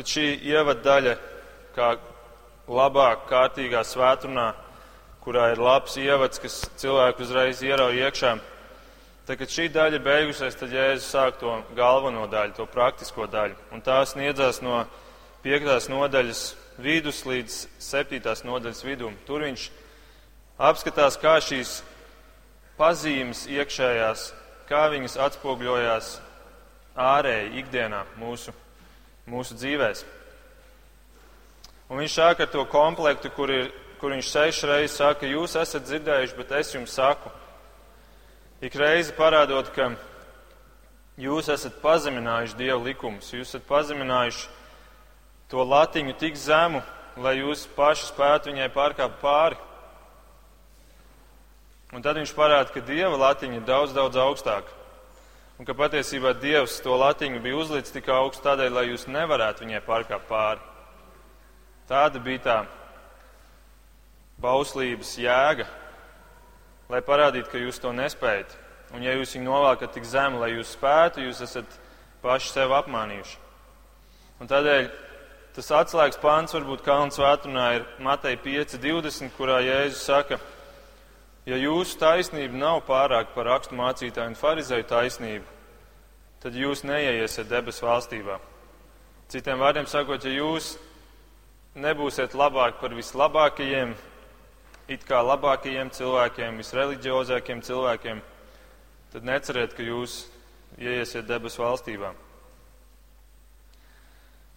kad šī ievada daļa, kā labāk, kārtīgā svētrunā, kurā ir labs ievads, kas cilvēku uzreiz ierauj iekšā, tad, kad šī daļa beigusies, tad Jēzus sāk to galveno daļu, to praktisko daļu. Un tā sniedzās no piektās nodaļas vidus līdz septītās nodaļas vidum. Tur viņš apskatās, kā šīs pazīmes iekšējās, kā viņas atspogļojās ārēji ikdienā mūsu, mūsu dzīvēs. Un viņš sāk ar to komplektu, kur, ir, kur viņš sešas reizes saka, jūs esat dzirdējuši, bet es jums saku. Ik reizi parādot, ka jūs esat pazeminājuši Dieva likumus, jūs esat pazeminājuši to latiņu tik zemu, lai jūs paši spētu viņai pārkāpt pāri. Un tad viņš parāda, ka Dieva latiņa ir daudz, daudz augstāka. Un ka patiesībā Dievs to latiņu bija uzlicis tik augstu tādēļ, lai jūs nevarētu viņai pārkāpt pāri. Tāda bija tā bauslības jēga, lai parādītu, ka jūs to nespējat. Un ja jūs viņu novelkat tik zemu, lai jūs spētu, jūs esat paši sev apmānījuši. Un tādēļ tas atslēgas pāns varbūt Kalnu svētdienā ir Matei 5.20, kurā Jēzus saka, ja jūsu taisnība nav pārāk par rakstu mācītāju un farizēju taisnību, tad jūs neieiesiet debesu valstībā. Citiem vārdiem sakot, ja jūs nebūsiet labāki par vislabākajiem, it kā labākajiem cilvēkiem, visreliģiozākiem cilvēkiem, tad neceriet, ka jūs ieiesiet debesu valstībā.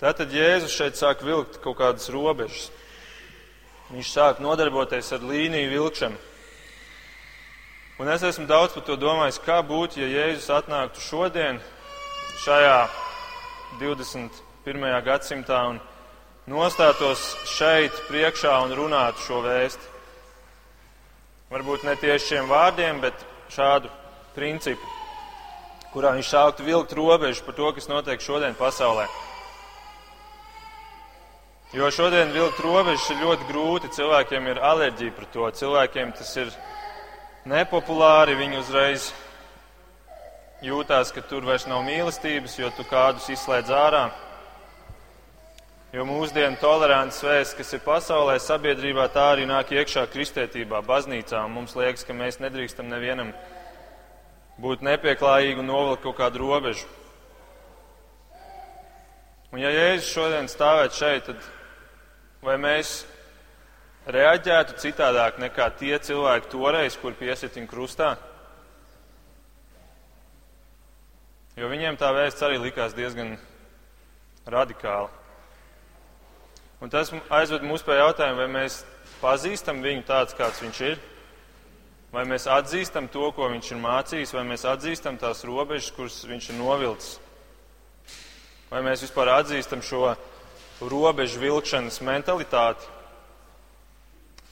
Tātad Jēzus šeit sāk vilkt kaut kādas robežas. Viņš sāk nodarboties ar līniju vilkšanu. Un es esmu daudz par to domājis, kā būtu, ja Jēzus atnāktu šodien, šajā 21. gadsimtā un nostātos šeit priekšā un runātu šo vēstu. Varbūt ne tieši šiem vārdiem, bet šādu principu, kurā viņš sāktu vilkt robežu par to, kas notiek šodien pasaulē. Jo šodien vilkt robežas ir ļoti grūti, cilvēkiem ir alerģija pret to, cilvēkiem tas ir nepopulāri, viņi uzreiz jūtās, ka tur vairs nav mīlestības, jo tu kādus izslēdz ārā. Jo mūsdienu tolerants vēsts, kas ir pasaulē, sabiedrībā, tā arī nāk iekšā kristietībā, baznīcā, mums liekas, ka mēs nedrīkstam nevienam būt nepieklājīgi un novilkt kaut kādu robežu. Un ja Jēzus šodien stāvēt šeit, tad vai mēs reaģētu citādāk nekā tie cilvēki toreiz, kur piesiet viņu krustā? Jo viņiem tā vēsts arī likās diezgan radikāla. Un tas aizved mūs pie jautājuma, vai mēs pazīstam viņu tāds, kāds viņš ir, vai mēs atzīstam to, ko viņš ir mācījis, vai mēs atzīstam tās robežas, kuras viņš ir novilcis, vai mēs vispār atzīstam šo robežu vilkšanas mentalitāti,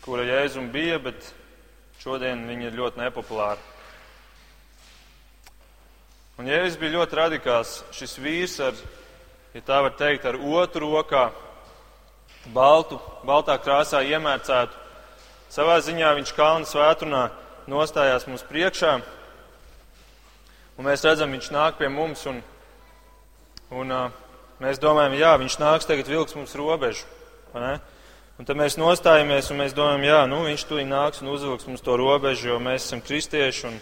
kura jēzum bija, bet šodien viņa ir ļoti nepopulāra. Un Jēzus bija ļoti radikāls. Šis vīrs ar, ja tā var teikt, ar otru rokā, baltu, baltā krāsā iemērcētu. Savā ziņā viņš kalnu svētrunā nostājās mums priekšā, un mēs redzam, viņš nāk pie mums, un, un uh, Mēs domājam, jā, viņš nāks tagad vilks mums robežu. Un tad mēs nostājamies un mēs domājam, jā, nu, viņš tur nāks un uzvilks mums to robežu, jo mēs esam kristieši un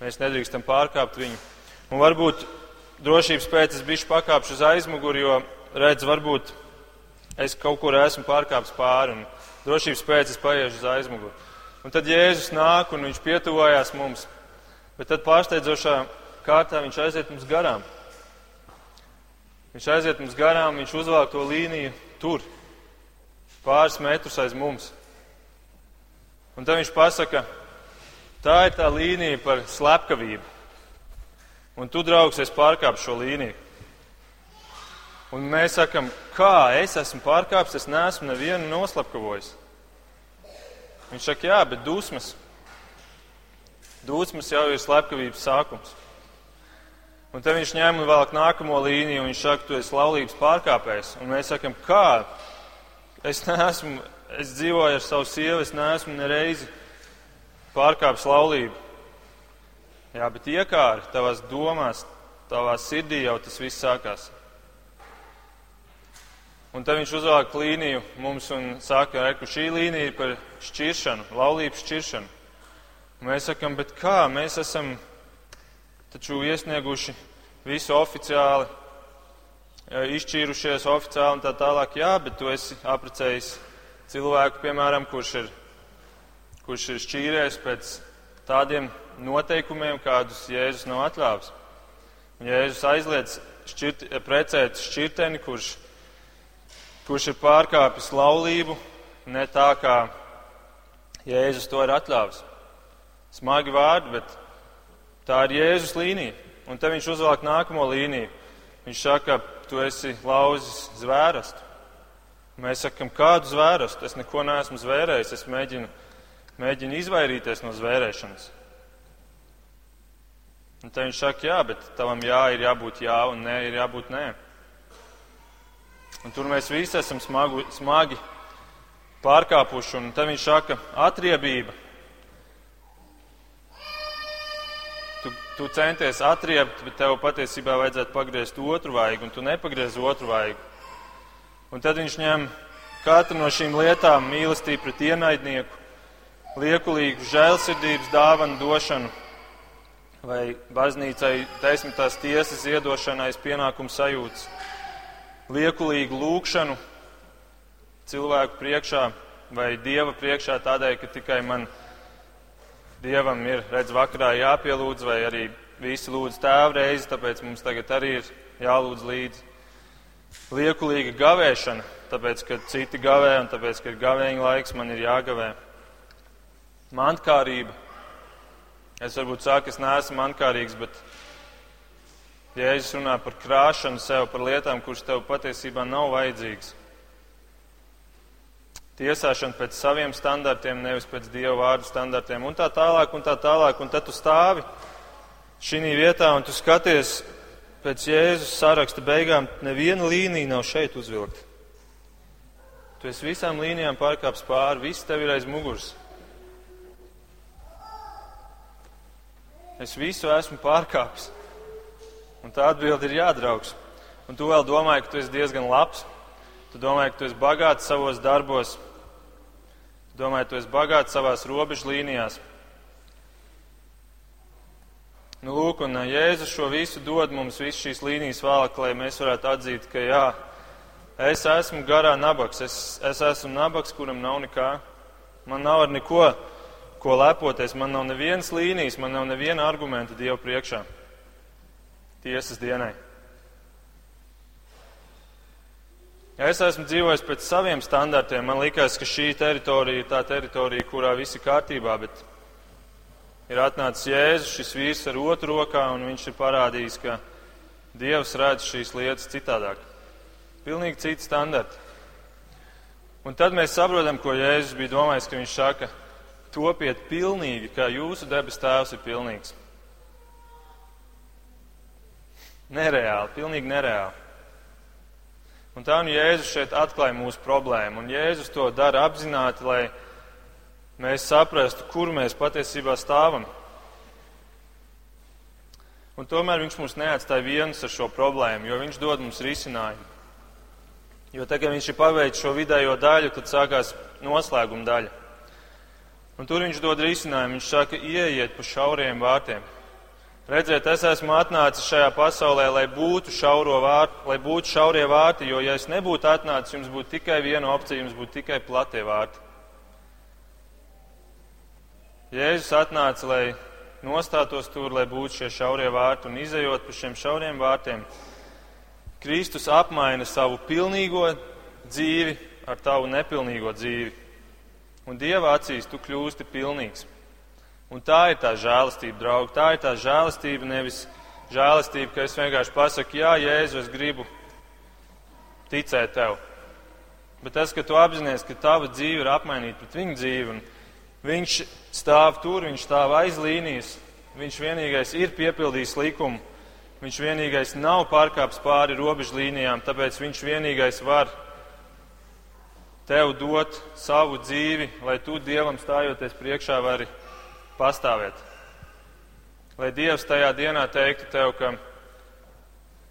mēs nedrīkstam pārkāpt viņu. Un varbūt drošības pēc es bišķi pakāpšu uz aizmuguri, jo redz, varbūt es kaut kur esmu pārkāpis pāri un drošības pēc es paiešu uz aizmuguri. Un tad Jēzus nāk un viņš pietuvājās mums, bet tad pārsteidzošā kārtā viņš aiziet mums garām. Viņš aiziet mums garām, viņš uzvelk to līniju tur, pāris metrus aiz mums. Un tad viņš pasaka, tā ir tā līnija par slepkavību. Un tu, draugs, es pārkāpu šo līniju. Un mēs sakam, kā es esmu pārkāpis, es neesmu nevienu noslepkavojis. Viņš saka, jā, bet dusmas. Dusmas jau ir slepkavības sākums. Un tad viņš ņem un velk nākamo līniju, un viņš saka, tu esi laulības pārkāpējs. Un mēs sakam, kā? Es neesmu, es dzīvoju ar savu sievu, es neesmu nereizi pārkāpis laulību. Jā, bet iekāri tavās domās, tavā sirdī jau tas viss sākās. Un tad viņš uzvelk līniju mums un saka, ka šī līnija ir par šķiršanu, laulības šķiršanu. Un mēs sakam, bet kā? Mēs esam taču iesnieguši visu oficiāli, izšķīrušies oficiāli un tā tālāk. Jā, bet tu esi apprecējis cilvēku, piemēram, kurš ir, kurš ir šķīrējis pēc tādiem noteikumiem, kādus Jēzus nav atļāvis. Jēzus aizliedz šķirt, precēt šķirteni, kurš, kurš ir pārkāpis laulību, ne tā kā Jēzus to ir atļāvis. Smagi vārdi, bet tā ir Jēzus līnija. Un te viņš uzvelk nākamo līniju. Viņš saka, tu esi lauzis zvērstu. Mēs sakam, kādu zvērstu? Es neko neesmu zvērējis, es mēģinu, mēģinu izvairīties no zvērēšanas. Un tad viņš saka, jā, bet tavam jā ir jābūt jā un nē ir jābūt nē. Un tur mēs visi esam smagu, smagi pārkāpuši. Un tad viņš saka, atriebība. Tu, centies atriebt, bet tev patiesībā vajadzētu pagriezt otru vaigu, un tu nepagriez otru vaigu. Un tad viņš ņem katru no šīm lietām mīlestību pret ienaidnieku, liekulīgu žēlsirdības dāvanu došanu vai baznīcai desmitās tiesas iedošanais pienākums sajūts, liekulīgu lūgšanu cilvēku priekšā vai dieva priekšā tādēļ, ka tikai man dievam ir redz vakarā jāpielūdz, vai arī visi lūdz tēvu reizi, tāpēc mums tagad arī ir jālūdz līdzi. Liekulīga gavēšana, tāpēc, ka citi gavē un tāpēc, ka ir gavēņa laiks, man ir jāgavē. Mantkārība, Es varbūt saku, es neesmu mankārīgs, bet Jēzus runā par krāšanu sev, par lietām, kuras tev patiesībā nav vajadzīgas. Tiesāšana pēc saviem standartiem, nevis pēc Dieva vārdu standartiem, un tā tālāk, un tā tālāk, un tad tu stāvi šī vietā un tu skaties pēc Jēzus saraksta beigām, neviena līnija nav šeit uzvilkta. Tu esi visām līnijām pārkāpis pāri, viss tev ir aiz muguras. Es visu esmu pārkāpis. Un tā atbilde ir jādraugs. Un tu vēl domāji, ka tu esi diezgan labs. Tu domāji, ka tu esi bagāts savos darbos. Ka tu esi bagāts savās robežu līnijās. Nu, lūk, un Jēzus šo visu dod mums, visu šīs līnijas vēlāk, lai mēs varētu atzīt, ka jā, es esmu garā nabaks, es, es esmu nabaks, kuram nav nekā. Man nav ar neko ko lepoties. Man nav nevienas līnijas, man nav neviena argumenta Dievu priekšā. Tiesas dienai. Ja es esmu dzīvojis pēc saviem standartiem. Man liekas, ka šī teritorija ir tā teritorija, kurā viss ir kārtībā, bet ir atnācis Jēzus, šis vīrs ar otru rokā, un viņš ir parādījis, ka Dievs redz šīs lietas citādāk. Pilnīgi citi standarti. Un tad mēs saprotam, ko Jēzus bija domājis, ka viņš saka, topiet pilnīgi, kā jūsu debes tēvs ir pilnīgs. Nereāli, pilnīgi nereāli. Un tā nu Jēzus šeit atklāja mūsu problēmu, un Jēzus to dara apzināti, lai mēs saprastu, kur mēs patiesībā stāvam. Un tomēr viņš mums neatstāja vienus ar šo problēmu, jo viņš dod mums risinājumu. Jo tagad viņš ir paveicis šo vidējo daļu, tad sākās noslēguma daļa. Un tur viņš dod risinājumu. Viņš saka, ieiet pa šauriem vārtiem. Redziet, es esmu atnācis šajā pasaulē, lai būtu, vārti, lai būtu šaurie vārti, jo, ja es nebūtu atnācis, jums būtu tikai viena opcija, jums būtu tikai platie vārti. Jēzus atnāca, lai nostātos tur, lai būtu šie šaurie vārti, un izējot pa šiem šauriem vārtiem, Kristus apmaina savu pilnīgo dzīvi ar tavu nepilnīgo dzīvi un Dieva acīs tu kļūsti pilnīgs. Un tā ir tā žēlastība, draugi. Tā ir tā žēlastība, nevis žēlastība, ka es vienkārši pasaku, jā, Jēzu, es gribu ticēt tev. Bet tas, ka tu apzinājies, ka tava dzīve ir apmainīta pret viņa dzīvi, un viņš stāv tur, viņš stāv aiz līnijas, viņš vienīgais ir piepildījis likumu, viņš vienīgais nav pārkāpis pāri robežu līnijām, tāpēc viņš vienīgais var tev dot savu dzīvi, lai tu Dievam stājoties priekšā vari pastāvēt. Lai Dievs tajā dienā teiktu tev, ka,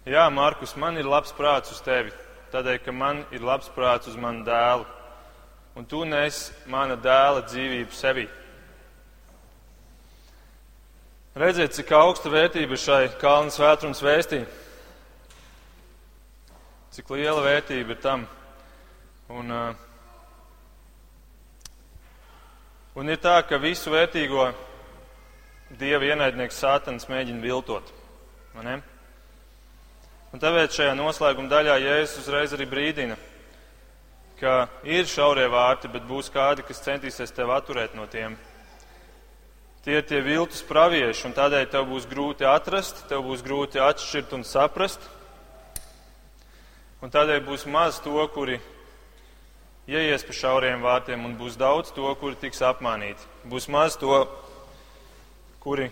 jā, Markus, man ir labs prāts uz tevi. tādēļ, ka man ir labs prāts uz manu dēlu, un tu nes mana dēla dzīvību sevī. Redziet, cik augsta vērtība ir šai kalnu svētrunas vēstī. Cik liela vērtība ir tam. Un, uh, un ir tā, ka visu vērtīgo dieva ienaidnieks Sātans mēģina viltot. Un tāpēc šajā noslēguma daļā Jēzus uzreiz arī brīdina, ka ir šaurie vārti, bet būs kādi, kas centīsies tevi atturēt no tiem. Tie ir tie viltus pravieši, un tādēļ tev būs grūti atrast, tev būs grūti atšķirt un saprast. Un tādēļ būs maz to, kuri ieies pa šauriem vārtiem, un būs daudz to, kuri tiks apmānīti. Būs maz to, kuri,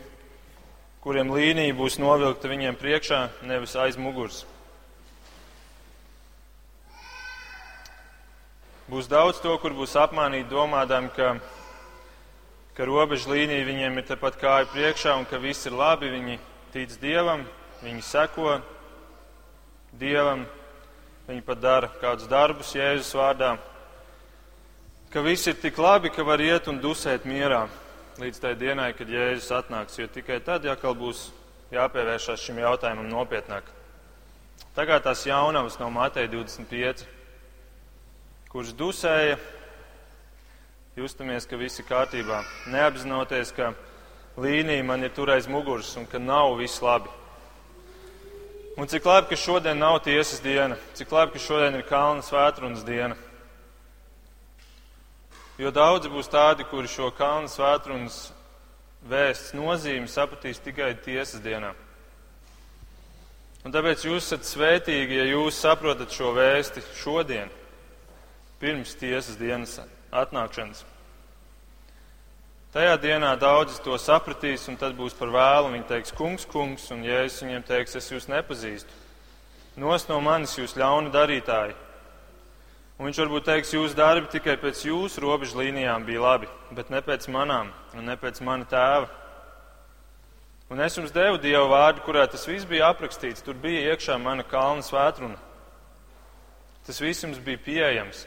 kuriem līnija būs novilkta viņiem priekšā, nevis aiz muguras. Būs daudz to, kur būs apmānīti domādām, ka ka robeža līnija viņiem ir tepat kāju priekšā un ka viss ir labi, viņi tic Dievam, viņi seko Dievam, viņi pat dara kādus darbus Jēzus vārdā, ka viss ir tik labi, ka var iet un dusēt mierā līdz tai dienai, kad Jēzus atnāks, jo tikai tad jākal būs jāpievēršās šim jautājumam nopietnāk. Tagad tās jaunavas no Mateja 25, kuras dusēja justamies, ka viss ir kārtībā, neapzinoties, ka līnija man ir tur aiz muguras un ka nav viss labi. Un cik labi, ka šodien nav tiesas diena, cik labi, ka šodien ir kalna svētrunas diena. Jo daudzi būs tādi, kuri šo kalna svētrunas vēsts nozīmi sapratīs tikai tiesas dienā. Un tāpēc jūs esat svētīgi, ja jūs saprotat šo vēsti šodien, pirms tiesas dienas atnākšanas. Tajā dienā daudzi to sapratīs, un tad būs par vēlu. Viņi teiks, kungs, kungs, un Jēzus viņiem teiks, es jūs nepazīstu. Nos no manis jūs ļauni darītāji. Un viņš varbūt teiks, jūsu darbi tikai pēc jūsu robežu līnijām bija labi, bet ne pēc manām un ne pēc mana tēva. Un es jums devu Dievu vārdu, kurā tas viss bija aprakstīts. Tur bija iekšā mana kalna svētruna. Tas viss jums bija pieejams.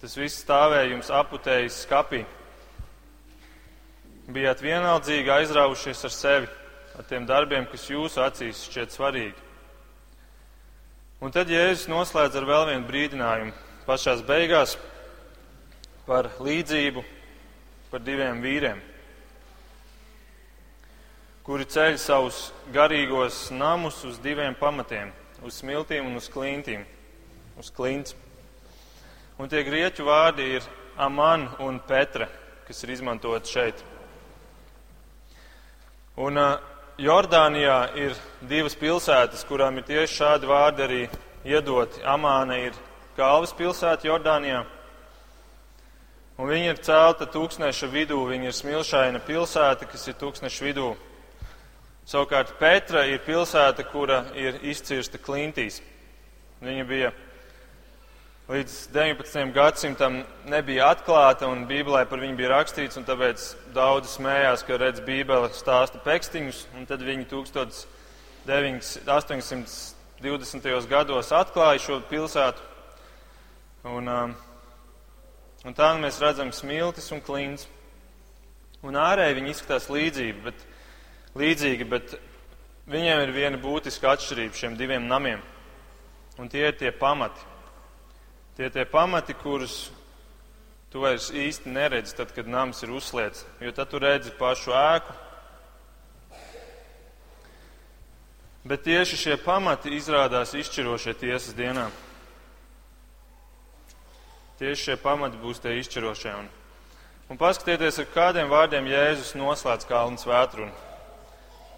Tas viss stāvēja jums aputējis skapī. Bijāt vienaldzīgi aizraujušies ar sevi, ar tiem darbiem, kas jūsu acīs šķiet svarīgi. Un tad Jēzus noslēdz ar vēl vienu brīdinājumu pašās beigās par līdzību par diviem vīriem, kuri ceļ savus garīgos namus uz diviem pamatiem - uz smiltīm un uz klintīm, uz klints. Un tie grieķu vārdi ir Aman un Petra, kas ir izmantoti šeit. Un uh, Jordānijā ir divas pilsētas, kurām ir tieši šādi vārdi arī iedoti. Amāna ir galvaspilsēta Jordānijā, un viņa ir celta tūkstneša vidū, viņa ir smilšaina pilsēta, kas ir tūkstneša vidū. Savukārt Petra ir pilsēta, kura ir izcirsta klintīs. Viņa bija līdz 19. gadsimtam nebija atklāta un Bībelē par viņu bija rakstīts, un tāpēc daudzi smējās, ka redz Bībeli stāsta pekstiņus, un tad viņi 1820. gados atklāja šo pilsētu. Un, um, un tā mēs redzam smiltis un klints. Un ārēji viņi izskatās līdzīgi, bet, līdzīgi, bet viņiem ir viena būtiska atšķirība šiem diviem namiem. Un tie ir tie pamati. Tie tie pamati, kurus tu vairs īsti neredzi, tad, kad nams ir uzslēgts, jo tad tu redzi pašu ēku. Bet tieši šie pamati izrādās izšķirošie tiesas dienā. Tieši šie pamati būs tie izšķirošie. Un, un paskatieties, ar kādiem vārdiem Jēzus noslēdz kalnu svētrunu.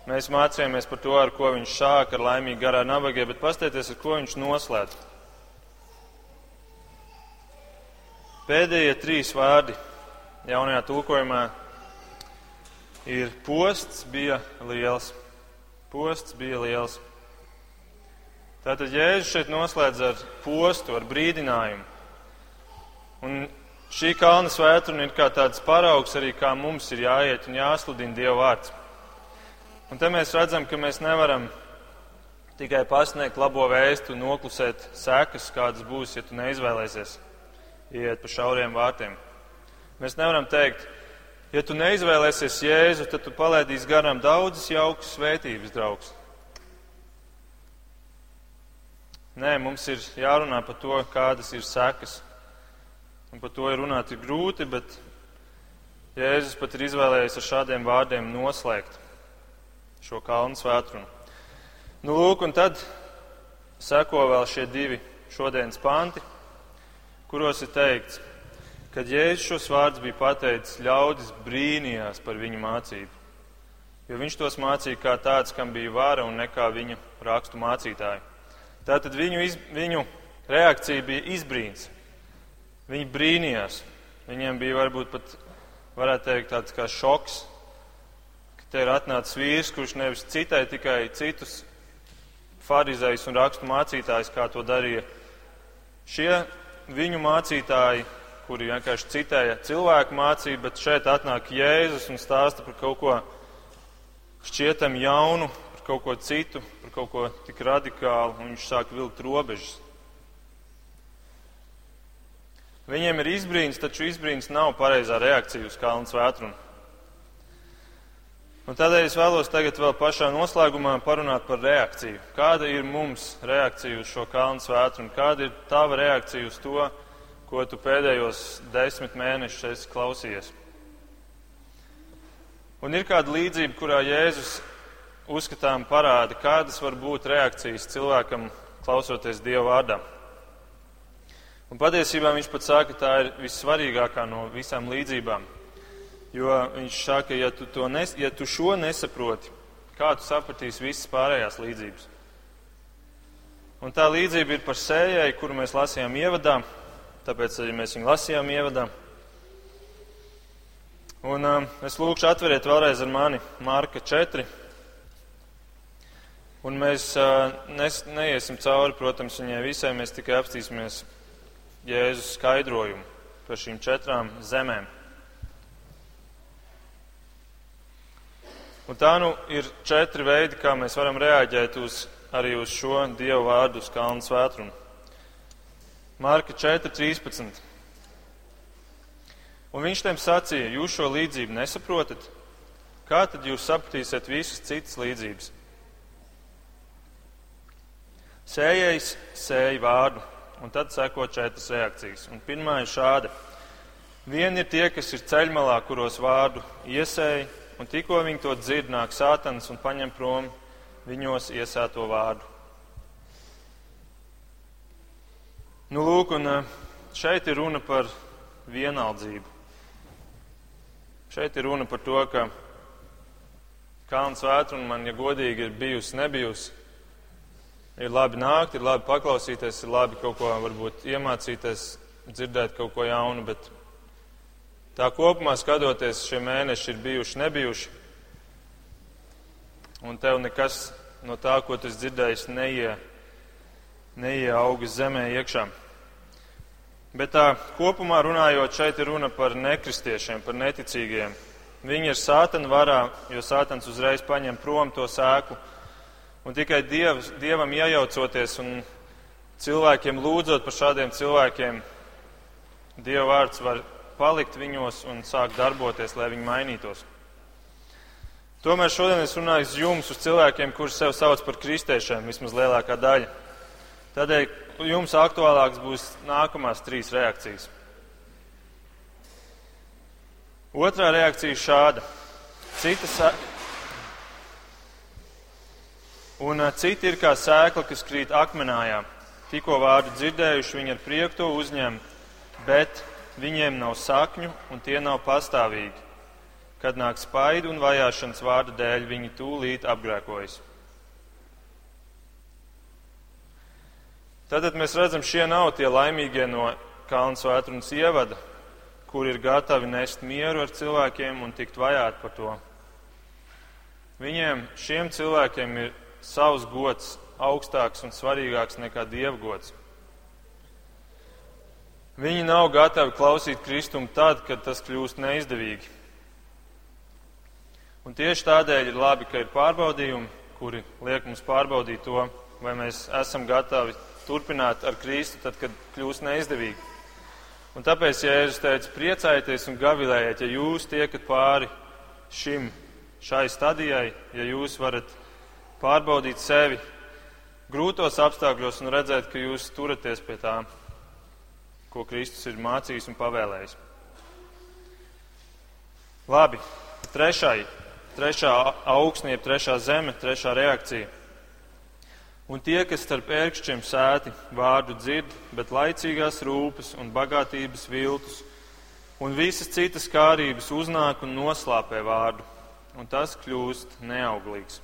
Mēs mācījāmies par to, ar ko viņš sāk, ar laimīgu garā nabagie, bet paskatieties, ar ko viņš noslēdz. Pēdējie trīs vārdi jaunajā tulkojumā ir posts bija liels. Posts bija liels. Tātad Jēzus šeit noslēdz ar postu, ar brīdinājumu. Un šī kalna svētdiena ir kā tāds paraugs arī, kā mums ir jāiet un jāsludina Dieva vārds. Un te mēs redzam, ka mēs nevaram tikai pasniegt labo vēstu un noklusēt sekas, kādas būs, ja tu neizvēlēsies iet pa šauriem vārtiem. Mēs nevaram teikt, ja tu neizvēlēsies Jēzu, tad tu palaidīsi garām daudzas jaukas svētības, draugs. Nē, mums ir jārunā par to, kādas ir sekas. Un par to ir runāt ir grūti, bet Jēzus pat ir izvēlējies ar šādiem vārdiem noslēgt šo kalnu svētrumu. Nu, lūk, un tad seko vēl šie divi šodienas panti, kuros ir teikts, ka Jēzus šos vārdus bija pateicis, ļaudis brīnījās par viņa mācību. Jo viņš tos mācīja kā tāds, kam bija vara un nekā viņa rakstu mācītāji. Tātad viņu, iz, viņu reakcija bija izbrīns. Viņi brīnījās. Viņiem bija varbūt pat, varētu teikt, tāds kā šoks, ka te ir atnācis vīrs, kurš nevis citai tikai citus farizējus un rakstu mācītājus, kā to darīja šie viņu mācītāji, kuri vienkārši citēja cilvēku mācību, bet šeit atnāk Jēzus un stāsta par kaut ko šķietam jaunu, par kaut ko citu, par kaut ko tik radikālu, un viņš sāk vilkt robežas. Viņiem ir izbrīns, taču izbrīns nav pareizā reakcija uz kalnu svētrumu. Un tādēļ es vēlos tagad vēl pašā noslēgumā parunāt par reakciju. Kāda ir mums reakcija uz šo kalnu svētru un kāda ir tava reakcija uz to, ko tu pēdējos desmit mēnešus esi klausījies? Un ir kāda līdzība, kurā Jēzus uzskatām parāda, kādas var būt reakcijas cilvēkam klausoties Dieva vārdā. Un patiesībā viņš pat saka, ka tā ir vissvarīgākā no visām līdzībām. Jo viņš saka, ja tu, nes, ja tu šo nesaproti, kā tu sapratīsi visas pārējās līdzības? Un tā līdzība ir par sējai, kuru mēs lasījām ievadā, tāpēc arī mēs viņu lasījām ievadā. Un um, es lūkšu atveriet vēlreiz ar mani Mārka 4. Un mēs uh, nes, neiesim cauri, protams, viņai visai, mēs tikai apstīsimies Jēzus skaidrojumu par šīm četrām zemēm. Un tā nu ir četri veidi, kā mēs varam reaģēt uz, arī uz šo Dievu vārdu, uz kalnu svētrumu. Marka 4.13. Un viņš tiem sacīja, jūs šo līdzību nesaprotat, kā tad jūs sapratīsiet visas citas līdzības? Sējais sēja vārdu, un tad seko četras reakcijas. Un pirmā ir šāda. Vieni ir tie, kas ir ceļmalā, kuros vārdu iesēja, un tikko viņi to dzird, nāk sātans un paņem prom viņos iesēto vārdu. Nu, lūk, un eh, šeit ir runa par vienaldzību. Šeit ir runa par to, ka kalns vētra un man, ja godīgi, ir bijusi, nebijusi. Ir labi nākt, ir labi paklausīties, ir labi kaut ko varbūt iemācīties, dzirdēt kaut ko jaunu, bet Tā kopumā skatoties, šie mēneši ir bijuši nebijuši, un tev nekas no tā, ko tu dzirdēji, neie, neieaugas zemē iekšā. Bet tā kopumā runājot, šeit ir runa par nekristiešiem, par neticīgiem. Viņi ir sātana varā, jo sātans uzreiz paņem prom to sēklu. Un tikai dievs, Dievam iejaucoties un cilvēkiem lūdzot par šādiem cilvēkiem, Dieva vārds var palikt viņos un sākt darboties, lai viņi mainītos. Tomēr šodien es runāju uz jums, uz cilvēkiem, kurus sev sauc par kristiešiem, vismaz lielākā daļa. Tādēļ jums aktuālāks būs nākamās trīs reakcijas. Otrā reakcija šāda. Cita sa... Un citi ir kā sēkla, kas krīt akmenājā. Tikko vārdu dzirdējuši, viņi ar prieku to uzņem, bet Viņiem nav sakņu un tie nav pastāvīgi. Kad nāk spaidu un vajāšanas vārdu dēļ, viņi tūlīt apgrēkojas. Tātad mēs redzam, šie nav tie laimīgie no Kalnu svētrunas ievada, kur ir gatavi nest mieru ar cilvēkiem un tikt vajāti par to. Viņiem, šiem cilvēkiem, ir savs gods augstāks un svarīgāks nekā dievgods. Viņi nav gatavi klausīt Kristumu tad, kad tas kļūst neizdevīgi. Un tieši tādēļ ir labi, ka ir pārbaudījumi, kuri liek mums pārbaudīt to, vai mēs esam gatavi turpināt ar Kristu, tad, kad kļūst neizdevīgi. Un tāpēc Jēzus teica, priecājieties un gavilējiet, ja jūs tiekat pāri šim, šai stadijai, ja jūs varat pārbaudīt sevi grūtos apstākļos un redzēt, ka jūs turaties pie tā, ko Kristus ir mācījis un pavēlējis. Labi, trešai, trešā augsnē, trešā zeme, trešā reakcija. Un tie, kas starp ērkšķiem sēti, vārdu dzird, bet laicīgās rūpes un bagātības viltus un visas citas kārības uznāk un noslāpē vārdu, un tas kļūst neauglīgs.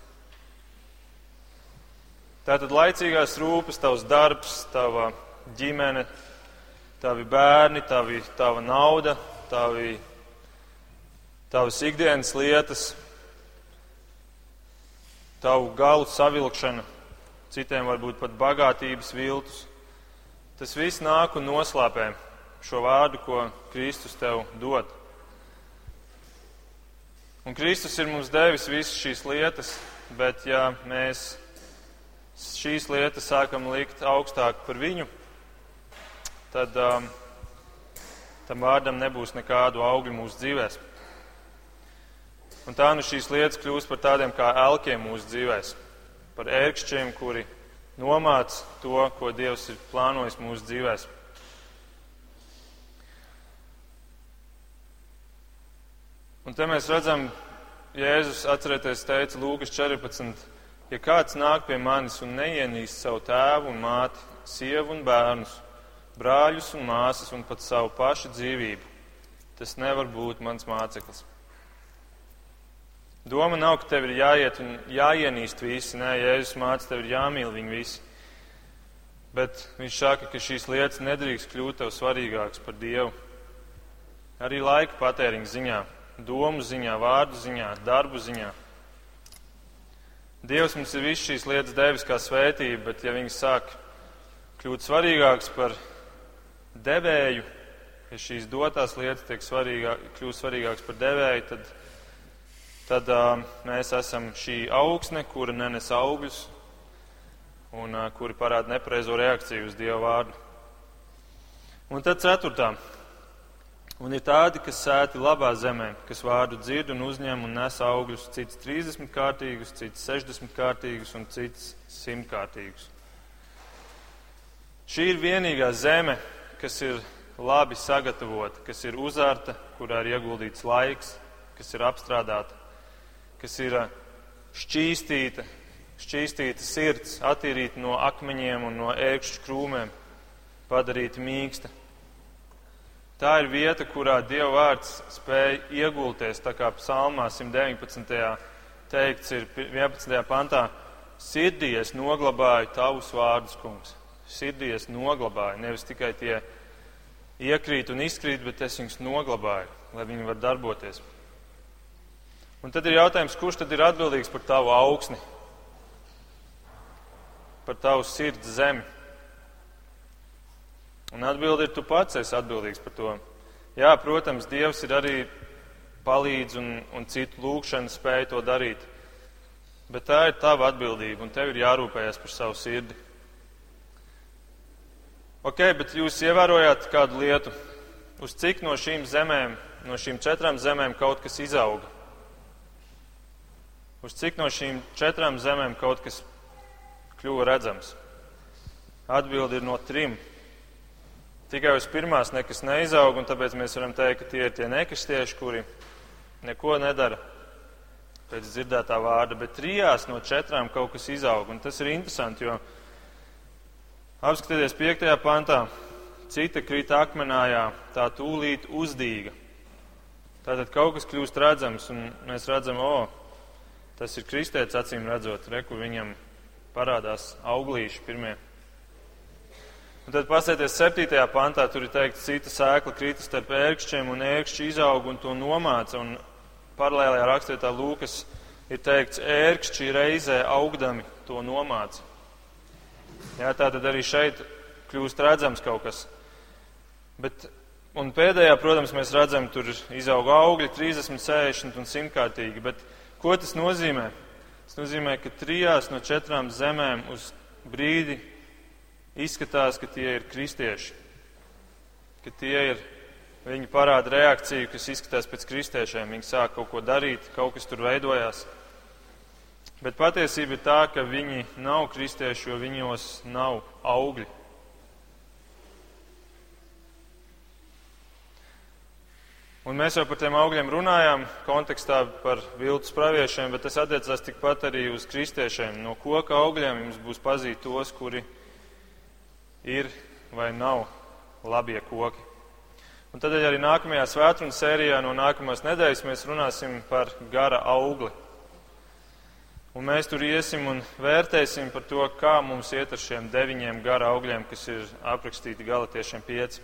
Tātad laicīgās rūpes, tavs darbs, tava ģimene, tavi bērni, tavi, tava nauda, tavi, tavas ikdienas lietas, tavu galu savilkšana citiem varbūt pat bagātības viltus. Tas viss nāk un noslēpē šo vārdu, ko Kristus tev dod. Un Kristus ir mums devis visas šīs lietas, bet ja mēs šīs lietas sākam likt augstāk par viņu, tad um, tam vārdam nebūs nekādu augļu mūsu dzīvēs. Un tā nu šīs lietas kļūst par tādiem kā elkiem mūsu dzīvēs par ērkšķiem, kuri nomāc to, ko Dievs ir plānojis mūsu dzīvēs. Un te mēs redzam, Jēzus atcerieties teica Lūkas 14, ja kāds nāk pie manis un neienīst savu tēvu un māti, sievu un bērnus, brāļus un māsas un pat savu pašu dzīvību, tas nevar būt mans māceklis. Doma nav, ka tev ir jāiet un jāienīst visi. Nē, Jēzus māca, tev ir jāmīl viņi visi. Bet viņš saka, ka šīs lietas nedrīkst kļūt tev svarīgākas par Dievu. Arī laika patēriņa ziņā, domu ziņā, vārdu ziņā, darbu ziņā. Dievs mums ir visu šīs lietas devis kā svētība, bet ja viņas sāk kļūt svarīgākas par devēju, ja šīs dotās lietas tiek svarīgā, kļūst svarīgākas par devēju, tad tad uh, mēs esam šī augsne, kura nenes augļus un uh, kuri parāda nepareizo reakciju uz Dieva vārdu. Un tad ceturtā. Un ir tādi, kas sēti labā zemē, kas vārdu dzird un uzņem un nes augļus, cits 30 kārtīgus, cits 60 kārtīgus un cits 100 kārtīgus. Šī ir vienīgā zeme, kas ir labi sagatavota, kas ir uzārta, kurā ir ieguldīts laiks, kas ir apstrādāta kas ir šķīstīta, šķīstīta sirds, attīrīta no akmeņiem un no ērkšķu krūmēm, padarīta mīksta. Tā ir vieta, kurā Dieva vārds spēja iegulties, tā kā psalmā 119. teikts ir 11. pantā, sirdī es noglabāju tavus vārdus, kungs. Sirdī es noglabāju, nevis tikai tie iekrīt un izkrīt, bet es viņus noglabāju, lai viņi var darboties. Un tad ir jautājums, kurš tad ir atbildīgs par tavu augsni, par tavu sirds zemi? Un atbildi ir, tu pats esi atbildīgs par to. Jā, protams, Dievs ir arī palīdz un, un citu lūgšanu spēj to darīt. Bet tā ir tava atbildība, un tev ir jārūpējas par savu sirdi. Ok, bet jūs ievērojāt kādu lietu, uz cik no šīm zemēm, no šīm četrām zemēm kaut kas izauga? Uz cik no šīm četrām zemēm kaut kas kļuva redzams? Atbildi ir no trim. Tikai uz pirmās nekas neizaug, un tāpēc mēs varam teikt, ka tie ir tie nekristieši, kuri neko nedara pēc dzirdētā vārda, bet trijās no četrām kaut kas izaug. Un tas ir interesanti, jo apskatieties piektajā pantā, cita krita akmenājā, tā tūlīt uzdīga. Tātad kaut kas kļūst redzams, un mēs redzam, o, Tas ir kristēts acīm redzot, re, kur viņam parādās auglīši pirmie. Un tad pasēties septītajā pantā, tur ir teikts, cita sēkla krita starp ērkšķiem un ērkšķi izaug un to nomāca. Un paralēlajā rakstētā Lūkas ir teikts, ērkšķi reizē augdami to nomāca. Jā, tā tad arī šeit kļūst redzams kaut kas. Bet, un pēdējā, protams, mēs redzam, tur izaug augļi 30, 60 un 100 kārtīgi. Bet Ko tas nozīmē? Tas nozīmē, ka trijās no četrām zemēm uz brīdi izskatās, ka tie ir kristieši, ka tie ir Viņi parāda reakciju, kas izskatās pēc kristiešiem. Viņi sāk kaut ko darīt, kaut kas tur veidojās. Bet patiesība ir tā, ka viņi nav kristieši, jo viņos nav augļi. Un mēs jau par tiem augļiem runājām kontekstā par viltus praviešiem, bet tas attiecās tikpat arī uz kristiešiem. No koka augļiem jums būs pazīt tos, kuri ir vai nav labie koki. Un tad arī nākamajā svētdienas sērijā no nākamās nedēļas mēs runāsim par gara augli. Un mēs tur iesim un vērtēsim par to, kā mums iet ar šiem deviņiem gara augļiem, kas ir aprakstīti galotiešiem pieci.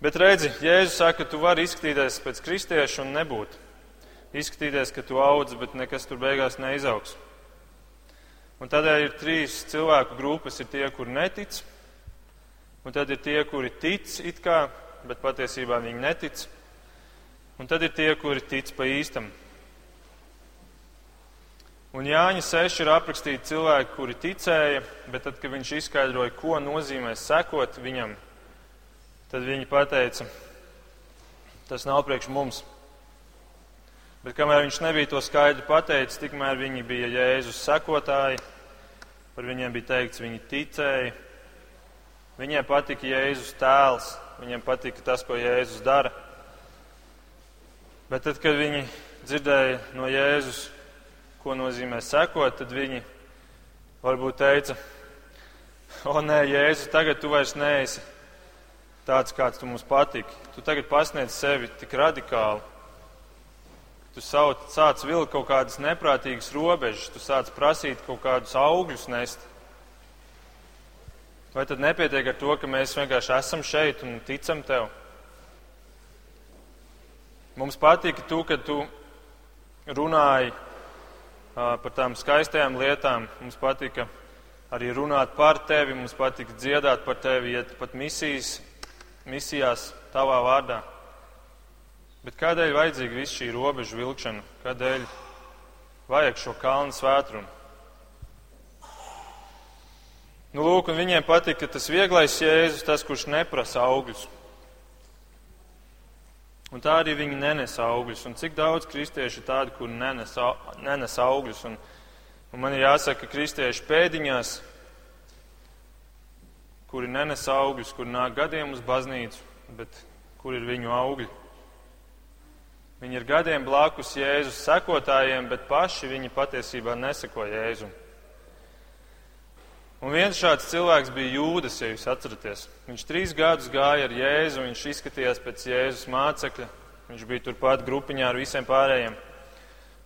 Bet redzi, Jēzus saka, ka tu vari izskatīties pēc kristieša un nebūt. Izskatīties, ka tu audz, bet nekas tur beigās neizaugs. Un tādēļ ir trīs cilvēku grupas. Ir tie, kur netic, Un tad ir tie, kuri tic it kā, bet patiesībā viņi netic. Un tad ir tie, kuri tic pa īstam. Un Jāņa 6 ir aprakstīti cilvēki, kuri ticēja, bet tad, kad viņš izskaidroja, ko nozīmē sekot viņam, tad viņi pateica, tas nav priekš mums. Bet kamēr viņš nebija to skaidri pateicis, tikmēr viņi bija Jēzus sekotāji, par viņiem bija teikts, viņi ticēja, Viņiem patika Jēzus tēls, viņiem patika tas, ko Jēzus dara. Bet tad, kad viņi dzirdēja no Jēzus, ko nozīmē sekot, tad viņi varbūt teica, o nē, Jēzus, tagad tu vairs neesi tāds, kāds tu mums patīk. Tu tagad pasniedz sevi tik radikāli. Tu sauc, sāc vilkt kaut kādas neprātīgas robežas, tu sāc prasīt kaut kādus augļus nest. Vai tad nepietiek ar to, ka mēs vienkārši esam šeit un ticam tev? Mums patīk, tu, ka tu runāji par tām skaistajām lietām. Mums patika arī runāt par tevi, mums patika dziedāt par tevi, iet pat misijas, misijās tavā vārdā. Bet kādēļ vajadzīga viss šī robežu vilkšana? Kādēļ vajag šo kalnu svētrumu? Nu, lūk, un viņiem patika tas vieglais jēzus, tas, kurš neprasa augļus. Un tā arī viņi nenes augļus. Un cik daudz kristiešu ir tādi, kuri nenes, nenes augļus. Un, un man ir jāsaka, ka kristieši pēdiņās, kuri nenes augļus, kuri nāk gadiem uz baznīcu, bet kur ir viņu augļi. Viņi ir gadiem blakus Jēzus sekotājiem, bet paši viņi patiesībā neseko Jēzum. Un viens šāds cilvēks bija Jūdas, ja jūs atceraties. Viņš trīs gadus gāja ar Jēzu, viņš izskatījās pēc Jēzus mācekļa, viņš bija turpat grupiņā ar visiem pārējiem.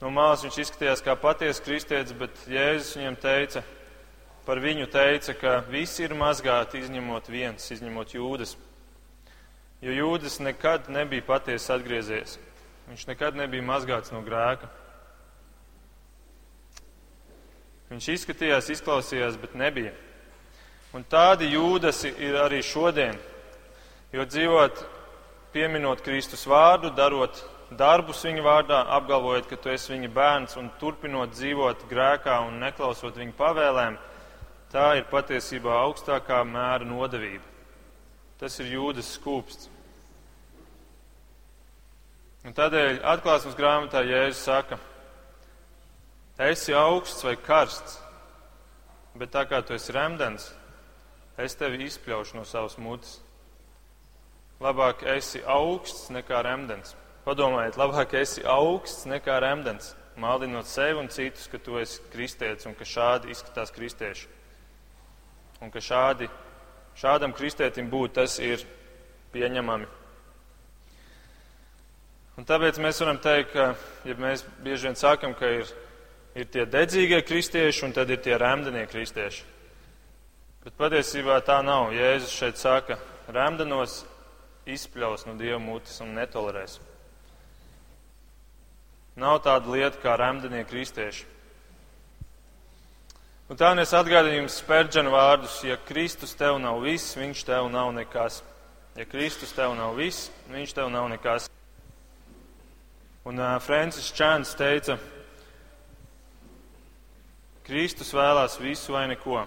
No malas viņš izskatījās kā patiesa kristietis, bet Jēzus viņam teica, par viņu teica, ka visi ir mazgāti, izņemot viens, izņemot Jūdas. Jo Jūdas nekad nebija patiesi atgriezies. Viņš nekad nebija mazgāts no grēka. Viņš izskatījās, izklausījās, bet nebija. Un tādi jūdasi ir arī šodien, jo dzīvot, pieminot Kristus vārdu, darot darbus viņa vārdā, apgalvojot, ka tu esi viņa bērns un turpinot dzīvot grēkā un neklausot viņa pavēlēm, tā ir patiesībā augstākā mēra nodevība. Tas ir jūdas skūpsts. Un tādēļ atklāsmes grāmatā Jēzus saka, esi augsts vai karsts, bet tā kā tu esi remdens, es tevi izpļaušu no savas mutes. Labāk esi augsts nekā remdens. Padomājiet, labāk esi augsts nekā remdens, maldinot sevi un citus, ka tu esi kristietis un ka šādi izskatās kristieši. Un ka šādi, šādam kristietim būt tas ir pieņemami. Un tāpēc mēs varam teikt, ka, ja mēs bieži vien sakam, ka ir ir tie dedzīgie kristieši un tad ir tie remdenie kristieši. Bet patiesībā tā nav. Jēzus šeit saka, remdenos izspļaus no Dieva mutes un netolerēs. Nav tāda lieta kā remdenie kristieši. Un tā es atgādinu jums spērģenu vārdus, ja Kristus tev nav viss, viņš tev nav nekas. Ja Kristus tev nav viss, viņš tev nav nekas. Un uh, Francis Čāns teica, Kristus vēlās visu vai neko.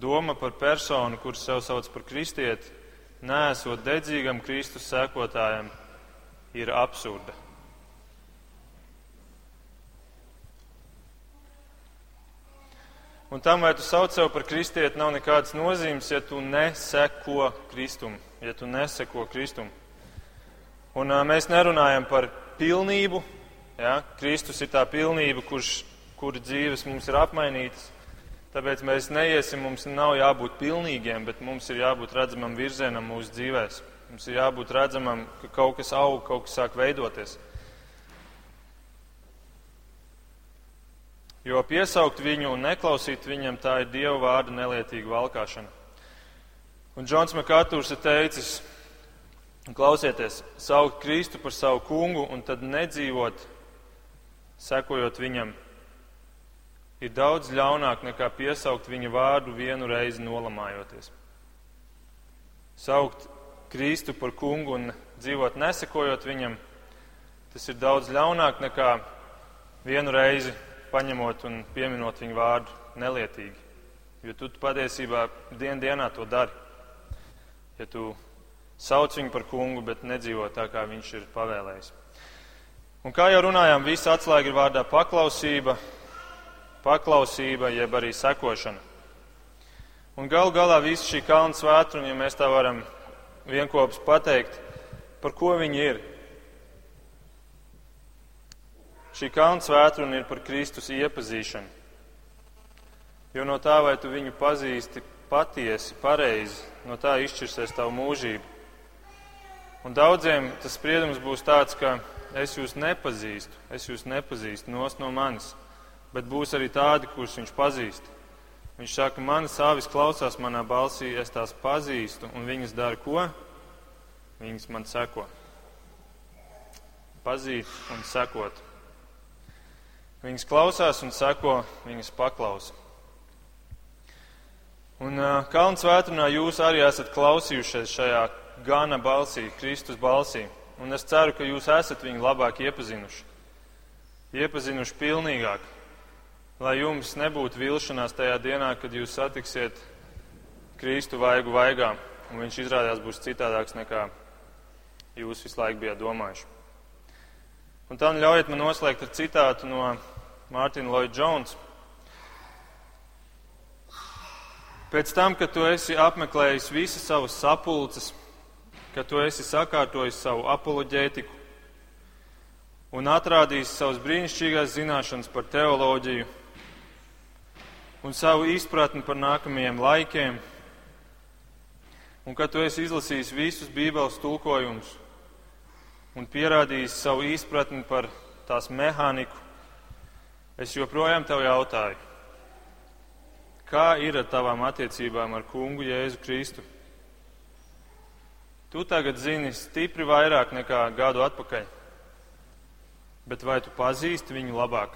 Doma par personu, kurš sev sauc par kristieti, nesot dedzīgam Kristus sekotājam, ir absurda. Un tam, vai tu sauc sev par kristieti, nav nekādas nozīmes, ja tu neseko Kristum, ja tu neseko Kristum. Un uh, mēs nerunājam par pilnību. Ja? Kristus ir tā pilnība, kurš, kura dzīves mums ir apmainītas. Tāpēc mēs neiesim, mums nav jābūt pilnīgiem, bet mums ir jābūt redzamam virzienam mūsu dzīvēm. Mums ir jābūt redzamam, ka kaut kas aug, kaut kas sāk veidoties. Jo piesaukt viņu un neklausīt viņam, tā ir Dieva vārda nelietīga valkāšana. Un Džons Makatūrs ir teicis, klausieties, saukt Kristu par savu kungu un tad nedzīvot, sekojot viņam, ir daudz ļaunāk nekā piesaukt viņa vārdu vienu reizi nolamājoties. Saukt Kristu par kungu un dzīvot nesekojot viņam, tas ir daudz ļaunāk nekā vienu reizi paņemot un pieminot viņu vārdu nelietīgi. Jo tu patiesībā dien dienā to dari. Ja tu sauc viņu par kungu, bet nedzīvo tā, kā viņš ir pavēlējis. Un kā jau runājām, visa atslēga ir vārdā paklausība, paklausība, jeb arī sekošana. Un galu galā visa šī kalna svētra, un ja mēs tā varam vienopus pateikt, par ko viņi ir, Šī kalna svētdiena ir par Kristus iepazīšanu. Jo no tā, vai tu viņu pazīsti patiesi, pareizi, no tā izšķirsies tavu mūžību. Un daudziem tas spriedums būs tāds, ka es jūs nepazīstu, es jūs nepazīstu no manis, bet būs arī tādi, kurus viņš pazīst. Viņš saka, manas avis klausās manā balsī, es tās pazīstu, un viņas dara ko? Viņas man seko. Pazīt un sekot. Viņas klausās un seko, viņas paklausa. Un uh, Kalns vētrunā jūs arī esat klausījušies šajā gana balsī, Kristus balsī. Un es ceru, ka jūs esat viņu labāk iepazinuši. Iepazinuši pilnīgāk, lai jums nebūtu vilšanās tajā dienā, kad jūs satiksiet Kristu vaigu vaigā, un viņš izrādās būs citādāks nekā jūs visu laiku bijāt domājuši. Un tā ļaujiet man noslēgt ar citātu no Mārtiņa Lloyd Jones. Pēc tam, kad tu esi apmeklējis visas savas sapulces, kad tu esi sakārtojis savu apoloģētiku un atrādījis savas brīnišķīgās zināšanas par teoloģiju un savu izpratni par nākamajiem laikiem, un kad tu esi izlasījis visus Bībeles tulkojumus un pierādījis savu izpratni par tās mehāniku, es joprojām tev jautāju, kā ir ar tavām attiecībām ar kungu Jēzu Kristu? Tu tagad zini stipri vairāk nekā gadu atpakaļ, bet vai tu pazīsti viņu labāk?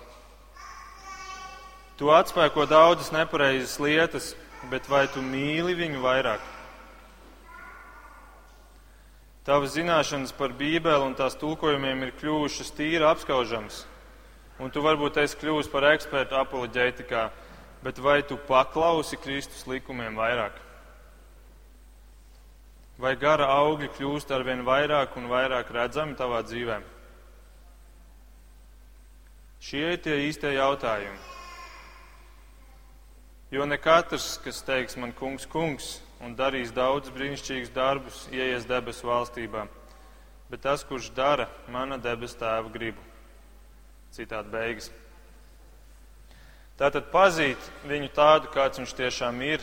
Tu atspēko daudzas nepareizas lietas, bet vai tu mīli viņu vairāk? Tavas zināšanas par Bībeli un tās tulkojumiem ir kļuvušas tīri apskaužamas, un tu varbūt esi kļuvis par ekspertu apoloģētikā, bet vai tu paklausi Kristus likumiem vairāk? Vai gara augļi kļūst ar vien vairāk un vairāk redzami tavā dzīvē? Šie ir tie īstie jautājumi. Jo ne katrs, kas teiks man kungs, kungs, un darīs daudz brīnišķīgus darbus, ieies debesu valstībā. Bet tas, kurš dara mana debesu tēva gribu. Citādi beigas. Tātad pazīt viņu tādu, kāds viņš tiešām ir,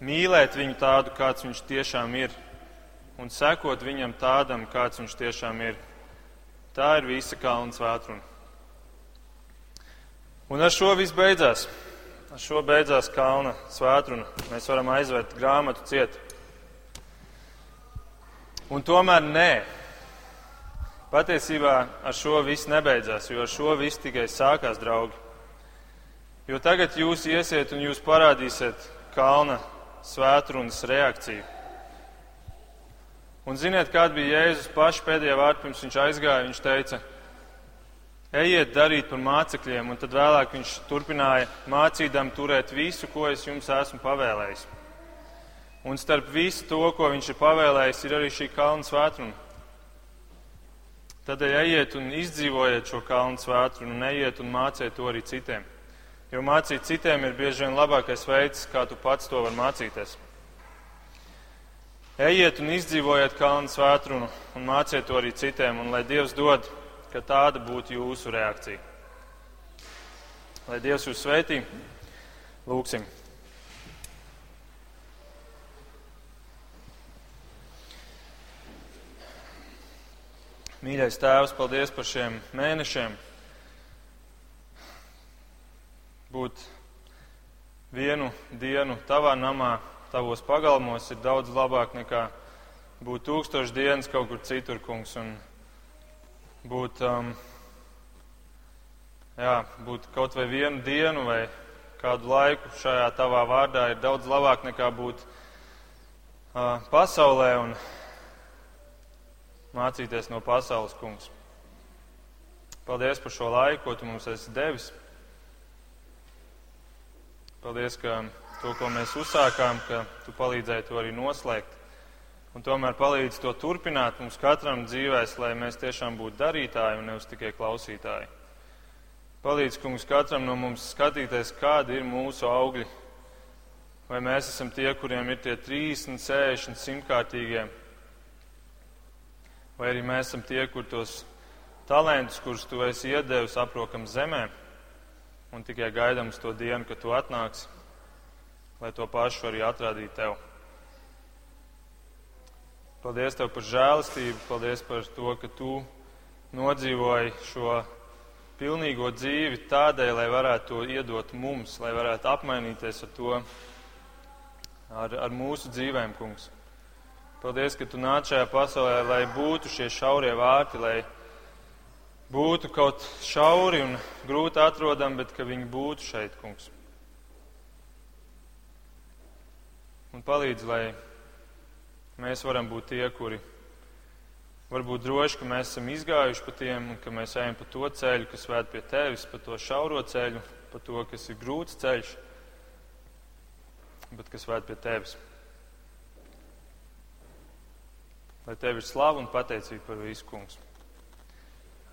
mīlēt viņu tādu, kāds viņš tiešām ir, un sekot viņam tādam, kāds viņš tiešām ir. Tā ir visa kalna svētruna. Un ar šo viss beidzās. Ar šo beidzās kalna svētruna. Mēs varam aizvērt grāmatu ciet. Un tomēr nē. Patiesībā ar šo viss nebeidzās, jo ar šo viss tikai sākās, draugi. Jo tagad jūs iesiet un jūs parādīsiet kalna svētrunas reakciju. Un ziniet, kāda bija Jēzus paša pēdējā vārda, pirms viņš aizgāja? Viņš teica, Ejiet darīt par mācekļiem, un tad vēlāk viņš turpināja mācīdam turēt visu, ko es jums esmu pavēlējis. Un starp visu to, ko viņš ir pavēlējis, ir arī šī kalna svētruna. Tādēļ ejiet un izdzīvojiet šo kalnu svētrunu un ejiet un māciet to arī citiem. Jo mācīt citiem ir bieži vien labākais veids, kā tu pats to var mācīties. Ejiet un izdzīvojiet kalnu svētrunu un māciet to arī citiem, un lai Dievs dod ka tāda būtu jūsu reakcija. Lai Dievs jūs sveitī, lūgsim. Mīļais Tēvs, paldies par šiem mēnešiem. Būt vienu dienu tavā namā, tavos pagalmos ir daudz labāk nekā būt tūkstoši dienas kaut kur citur, kungs. Un būt, um, jā, būt kaut vai vienu dienu vai kādu laiku šajā tavā vārdā ir daudz labāk nekā būt uh, pasaulē un mācīties no pasaules kungs. Paldies par šo laiku, ko tu mums esi devis. Paldies, ka to, ko mēs uzsākām, ka tu palīdzēji to arī noslēgt un tomēr palīdz to turpināt mums katram dzīvēs, lai mēs tiešām būtu darītāji un nevis tikai klausītāji. Palīdz, kungs, katram no mums skatīties, kādi ir mūsu augļi. Vai mēs esam tie, kuriem ir tie 30, 60, simtkārtīgie, vai arī mēs esam tie, kur tos talantus, kurus tu esi iedevis, aprokam zemē un tikai gaidām uz to dienu, kad tu atnāksi, lai to pašu arī atrādītu tev. Paldies Tev par žēlastību, paldies par to, ka Tu nodzīvoji šo pilnīgo dzīvi tādēļ, lai varētu to iedot mums, lai varētu apmainīties ar to, ar, ar mūsu dzīvēm, kungs. Paldies, ka Tu nāc šajā pasaulē, lai būtu šie šaurie vārti, lai būtu kaut šauri un grūti atrodami, bet ka viņi būtu šeit, kungs. Un palīdz, lai mēs varam būt tie, kuri var būt droši, ka mēs esam izgājuši pa tiem un ka mēs ejam pa to ceļu, kas vēd pie tevis, pa to šauro ceļu, pa to, kas ir grūts ceļš, bet kas vēd pie tevis. Lai tev ir slava un pateicība par visu, kungs.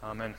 Amen.